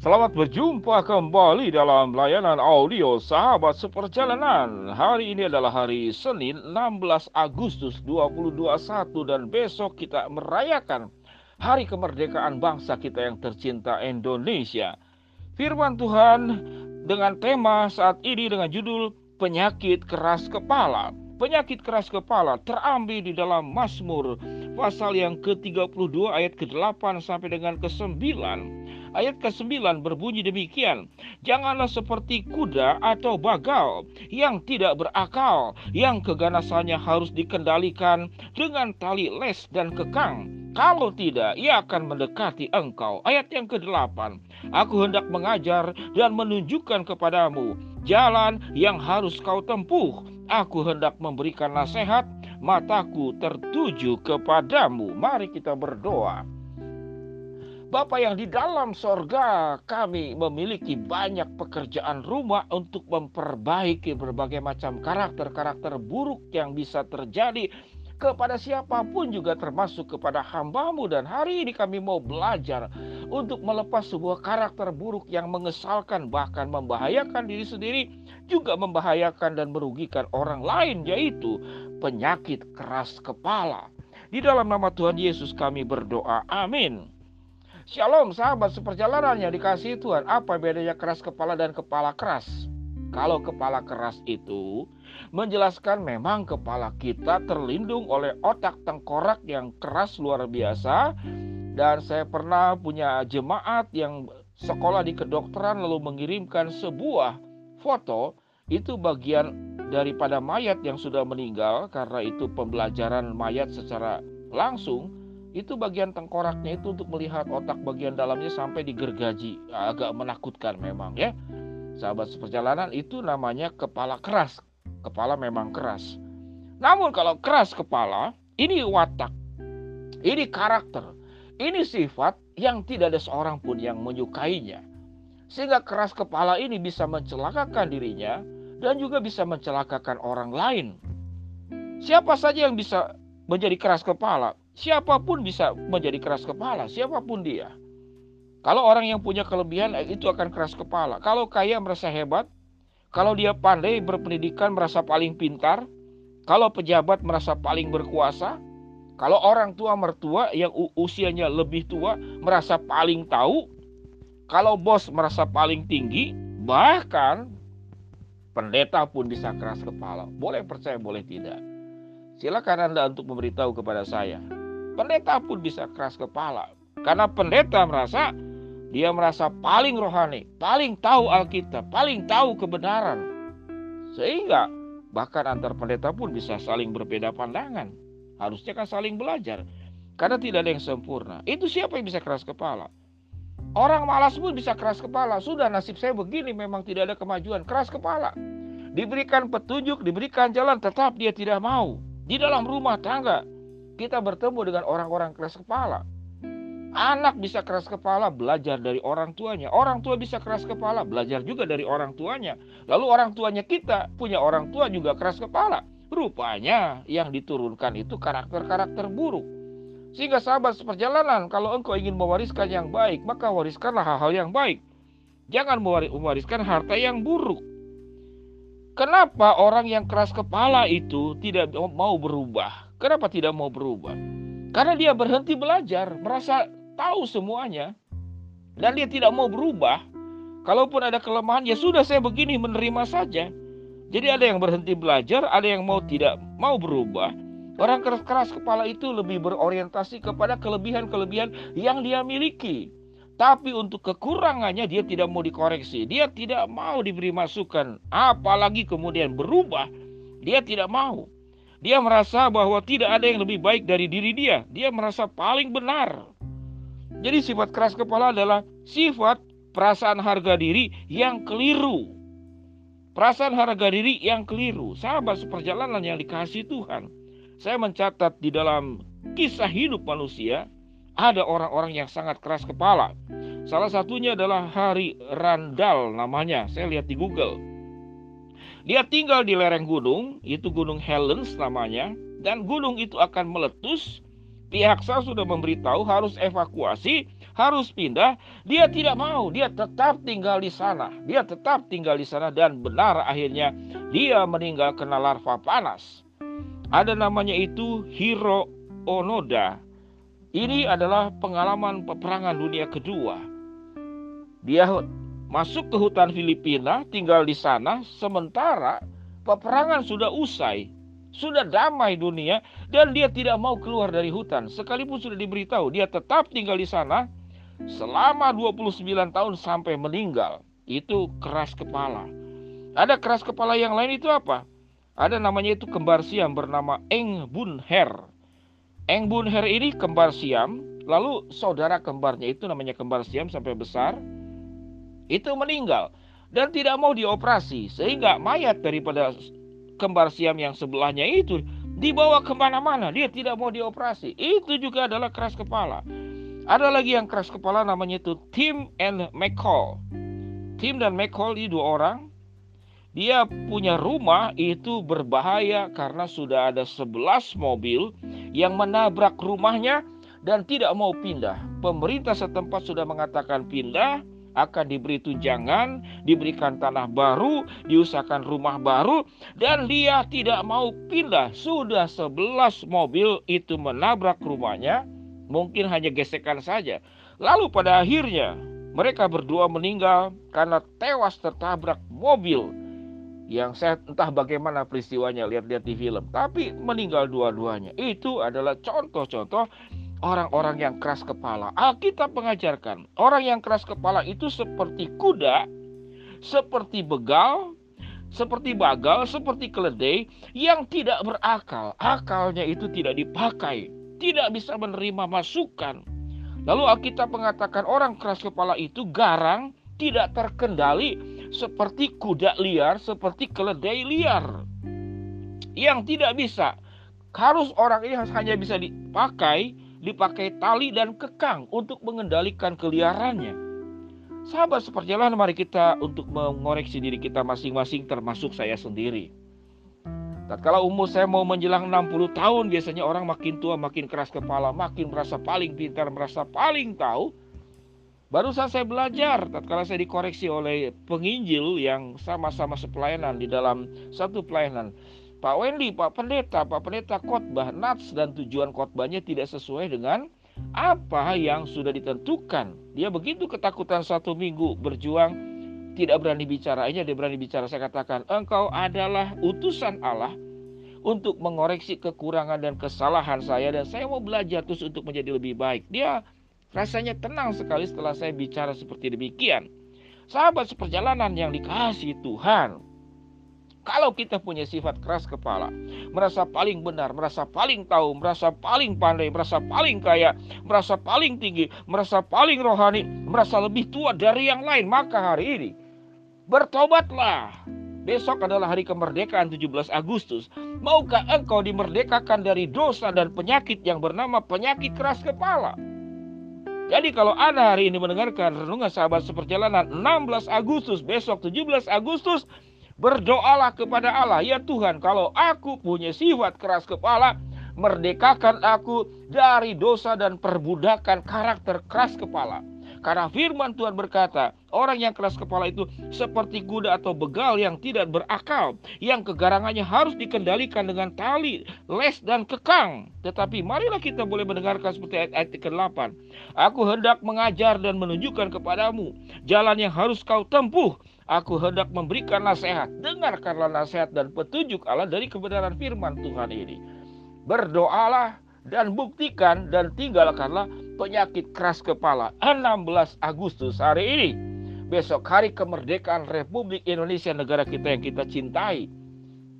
Selamat berjumpa kembali dalam layanan audio Sahabat Seperjalanan. Hari ini adalah hari Senin 16 Agustus 2021 dan besok kita merayakan Hari Kemerdekaan bangsa kita yang tercinta Indonesia. Firman Tuhan dengan tema saat ini dengan judul penyakit keras kepala. Penyakit keras kepala terambil di dalam Mazmur pasal yang ke-32 ayat ke-8 sampai dengan ke-9. Ayat ke-9 berbunyi demikian, Janganlah seperti kuda atau bagal yang tidak berakal, yang keganasannya harus dikendalikan dengan tali les dan kekang. Kalau tidak, ia akan mendekati engkau. Ayat yang ke-8, Aku hendak mengajar dan menunjukkan kepadamu jalan yang harus kau tempuh. Aku hendak memberikan nasihat, mataku tertuju kepadamu. Mari kita berdoa. Bapa yang di dalam sorga kami memiliki banyak pekerjaan rumah untuk memperbaiki berbagai macam karakter-karakter buruk yang bisa terjadi kepada siapa pun juga termasuk kepada hambamu dan hari ini kami mau belajar untuk melepas sebuah karakter buruk yang mengesalkan bahkan membahayakan diri sendiri juga membahayakan dan merugikan orang lain yaitu penyakit keras kepala. Di dalam nama Tuhan Yesus kami berdoa. Amin. Shalom sahabat seperjalanan yang dikasih Tuhan. Apa bedanya keras kepala dan kepala keras? Kalau kepala keras itu menjelaskan memang kepala kita terlindung oleh otak tengkorak yang keras luar biasa. Dan saya pernah punya jemaat yang sekolah di kedokteran lalu mengirimkan sebuah foto itu bagian daripada mayat yang sudah meninggal karena itu pembelajaran mayat secara langsung itu bagian tengkoraknya itu untuk melihat otak bagian dalamnya sampai digergaji. Agak menakutkan memang ya. Sahabat seperjalanan itu namanya kepala keras. Kepala memang keras. Namun kalau keras kepala ini watak ini karakter ini sifat yang tidak ada seorang pun yang menyukainya. Sehingga keras kepala ini bisa mencelakakan dirinya dan juga bisa mencelakakan orang lain. Siapa saja yang bisa menjadi keras kepala Siapa pun bisa menjadi keras kepala, siapa pun dia. Kalau orang yang punya kelebihan eh, itu akan keras kepala. Kalau kaya merasa hebat, kalau dia pandai berpendidikan merasa paling pintar, kalau pejabat merasa paling berkuasa, kalau orang tua mertua yang usianya lebih tua merasa paling tahu, kalau bos merasa paling tinggi, bahkan pendeta pun bisa keras kepala. Boleh percaya, boleh tidak. Silakan Anda untuk memberitahu kepada saya. Pendeta pun bisa keras kepala. Karena pendeta merasa dia merasa paling rohani, paling tahu Alkitab, paling tahu kebenaran. Sehingga bahkan antar pendeta pun bisa saling berbeda pandangan. Harusnya kan saling belajar. Karena tidak ada yang sempurna. Itu siapa yang bisa keras kepala? Orang malas pun bisa keras kepala. Sudah nasib saya begini memang tidak ada kemajuan. Keras kepala. Diberikan petunjuk, diberikan jalan tetap dia tidak mau. Di dalam rumah tangga kita bertemu dengan orang-orang keras kepala. Anak bisa keras kepala belajar dari orang tuanya. Orang tua bisa keras kepala belajar juga dari orang tuanya. Lalu orang tuanya kita punya orang tua juga keras kepala. Rupanya yang diturunkan itu karakter-karakter buruk. Sehingga sahabat seperjalanan, kalau engkau ingin mewariskan yang baik, maka wariskanlah hal-hal yang baik. Jangan mewariskan harta yang buruk. Kenapa orang yang keras kepala itu tidak mau berubah? Kenapa tidak mau berubah? Karena dia berhenti belajar, merasa tahu semuanya, dan dia tidak mau berubah. Kalaupun ada kelemahan, ya sudah saya begini menerima saja. Jadi ada yang berhenti belajar, ada yang mau tidak mau berubah. Orang keras-keras kepala itu lebih berorientasi kepada kelebihan-kelebihan yang dia miliki. Tapi untuk kekurangannya dia tidak mau dikoreksi. Dia tidak mau diberi masukan. Apalagi kemudian berubah. Dia tidak mau. Dia merasa bahwa tidak ada yang lebih baik dari diri dia. Dia merasa paling benar. Jadi sifat keras kepala adalah sifat perasaan harga diri yang keliru. Perasaan harga diri yang keliru. Sahabat seperjalanan yang dikasih Tuhan. Saya mencatat di dalam kisah hidup manusia ada orang-orang yang sangat keras kepala. Salah satunya adalah Hari Randall namanya. Saya lihat di Google. Dia tinggal di lereng gunung, itu Gunung Helens namanya, dan gunung itu akan meletus. Pihak sah sudah memberitahu harus evakuasi harus pindah, dia tidak mau, dia tetap tinggal di sana. Dia tetap tinggal di sana dan benar akhirnya dia meninggal kena larva panas. Ada namanya itu Hiro Onoda. Ini adalah pengalaman peperangan dunia kedua. Dia masuk ke hutan Filipina, tinggal di sana, sementara peperangan sudah usai. Sudah damai dunia dan dia tidak mau keluar dari hutan. Sekalipun sudah diberitahu, dia tetap tinggal di sana selama 29 tahun sampai meninggal. Itu keras kepala. Ada keras kepala yang lain itu apa? Ada namanya itu kembar siam bernama Eng Bun Her. Eng Bun Her ini kembar siam, lalu saudara kembarnya itu namanya kembar siam sampai besar, itu meninggal dan tidak mau dioperasi sehingga mayat daripada kembar siam yang sebelahnya itu dibawa ke mana-mana. Dia tidak mau dioperasi. Itu juga adalah keras kepala. Ada lagi yang keras kepala namanya itu Tim and McCall. Tim dan McCall ini dua orang. Dia punya rumah itu berbahaya karena sudah ada 11 mobil yang menabrak rumahnya dan tidak mau pindah. Pemerintah setempat sudah mengatakan pindah, akan diberi tunjangan, diberikan tanah baru, diusahakan rumah baru, dan dia tidak mau pindah. Sudah 11 mobil itu menabrak rumahnya, mungkin hanya gesekan saja. Lalu pada akhirnya mereka berdua meninggal karena tewas tertabrak mobil yang saya entah bagaimana peristiwanya lihat-lihat di film tapi meninggal dua-duanya itu adalah contoh-contoh orang-orang yang keras kepala. Alkitab mengajarkan orang yang keras kepala itu seperti kuda, seperti begal, seperti bagal, seperti keledai yang tidak berakal. Akalnya itu tidak dipakai, tidak bisa menerima masukan. Lalu Alkitab mengatakan orang keras kepala itu garang, tidak terkendali seperti kuda liar, seperti keledai liar. Yang tidak bisa. Harus orang ini hanya bisa dipakai dipakai tali dan kekang untuk mengendalikan keliarannya. Sahabat seperjalanan mari kita untuk mengoreksi diri kita masing-masing termasuk saya sendiri. Tatkala umur saya mau menjelang 60 tahun biasanya orang makin tua makin keras kepala, makin merasa paling pintar, merasa paling tahu. Barusan saya belajar tatkala saya dikoreksi oleh penginjil yang sama-sama sepelayanan di dalam satu pelayanan. Pak Wendy, Pak Pendeta, Pak Pendeta khotbah nats dan tujuan khotbahnya tidak sesuai dengan apa yang sudah ditentukan. Dia begitu ketakutan satu minggu berjuang tidak berani bicara. Ini dia berani bicara. Saya katakan, engkau adalah utusan Allah untuk mengoreksi kekurangan dan kesalahan saya dan saya mau belajar terus untuk menjadi lebih baik. Dia rasanya tenang sekali setelah saya bicara seperti demikian. Sahabat seperjalanan yang dikasih Tuhan, kalau kita punya sifat keras kepala, merasa paling benar, merasa paling tahu, merasa paling pandai, merasa paling kaya, merasa paling tinggi, merasa paling rohani, merasa lebih tua dari yang lain, maka hari ini bertobatlah. Besok adalah hari kemerdekaan 17 Agustus. Maukah engkau dimerdekakan dari dosa dan penyakit yang bernama penyakit keras kepala? Jadi kalau Anda hari ini mendengarkan renungan sahabat seperjalanan 16 Agustus, besok 17 Agustus, Berdoalah kepada Allah, ya Tuhan, kalau aku punya sifat keras kepala, merdekakan aku dari dosa dan perbudakan karakter keras kepala. Karena firman Tuhan berkata, orang yang keras kepala itu seperti kuda atau begal yang tidak berakal, yang kegarangannya harus dikendalikan dengan tali, les, dan kekang. Tetapi marilah kita boleh mendengarkan seperti ayat, ayat ke-8. Aku hendak mengajar dan menunjukkan kepadamu jalan yang harus kau tempuh Aku hendak memberikan nasihat. Dengarkanlah nasihat dan petunjuk Allah dari kebenaran firman Tuhan ini. Berdoalah dan buktikan dan tinggalkanlah penyakit keras kepala. 16 Agustus hari ini. Besok hari kemerdekaan Republik Indonesia negara kita yang kita cintai.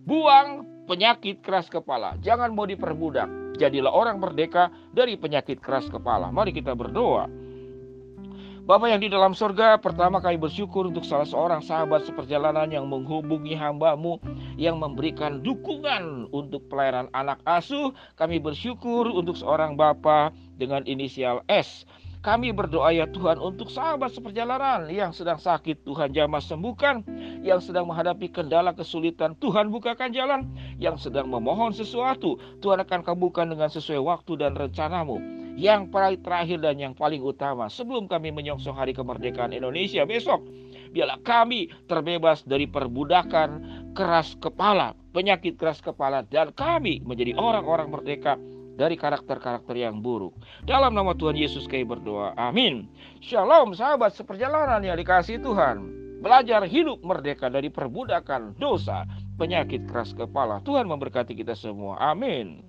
Buang penyakit keras kepala. Jangan mau diperbudak. Jadilah orang merdeka dari penyakit keras kepala. Mari kita berdoa. Bapak yang di dalam surga, pertama kami bersyukur untuk salah seorang sahabat seperjalanan yang menghubungi hambamu yang memberikan dukungan untuk pelayanan anak asuh. Kami bersyukur untuk seorang Bapak dengan inisial S. Kami berdoa ya Tuhan untuk sahabat seperjalanan yang sedang sakit Tuhan jamah sembuhkan, yang sedang menghadapi kendala kesulitan Tuhan bukakan jalan, yang sedang memohon sesuatu Tuhan akan kabulkan dengan sesuai waktu dan rencanamu. Yang paling terakhir dan yang paling utama sebelum kami menyongsong hari kemerdekaan Indonesia besok biarlah kami terbebas dari perbudakan keras kepala penyakit keras kepala dan kami menjadi orang-orang merdeka dari karakter-karakter yang buruk. Dalam nama Tuhan Yesus kami berdoa. Amin. Shalom sahabat seperjalanan yang dikasih Tuhan. Belajar hidup merdeka dari perbudakan dosa, penyakit keras kepala. Tuhan memberkati kita semua. Amin.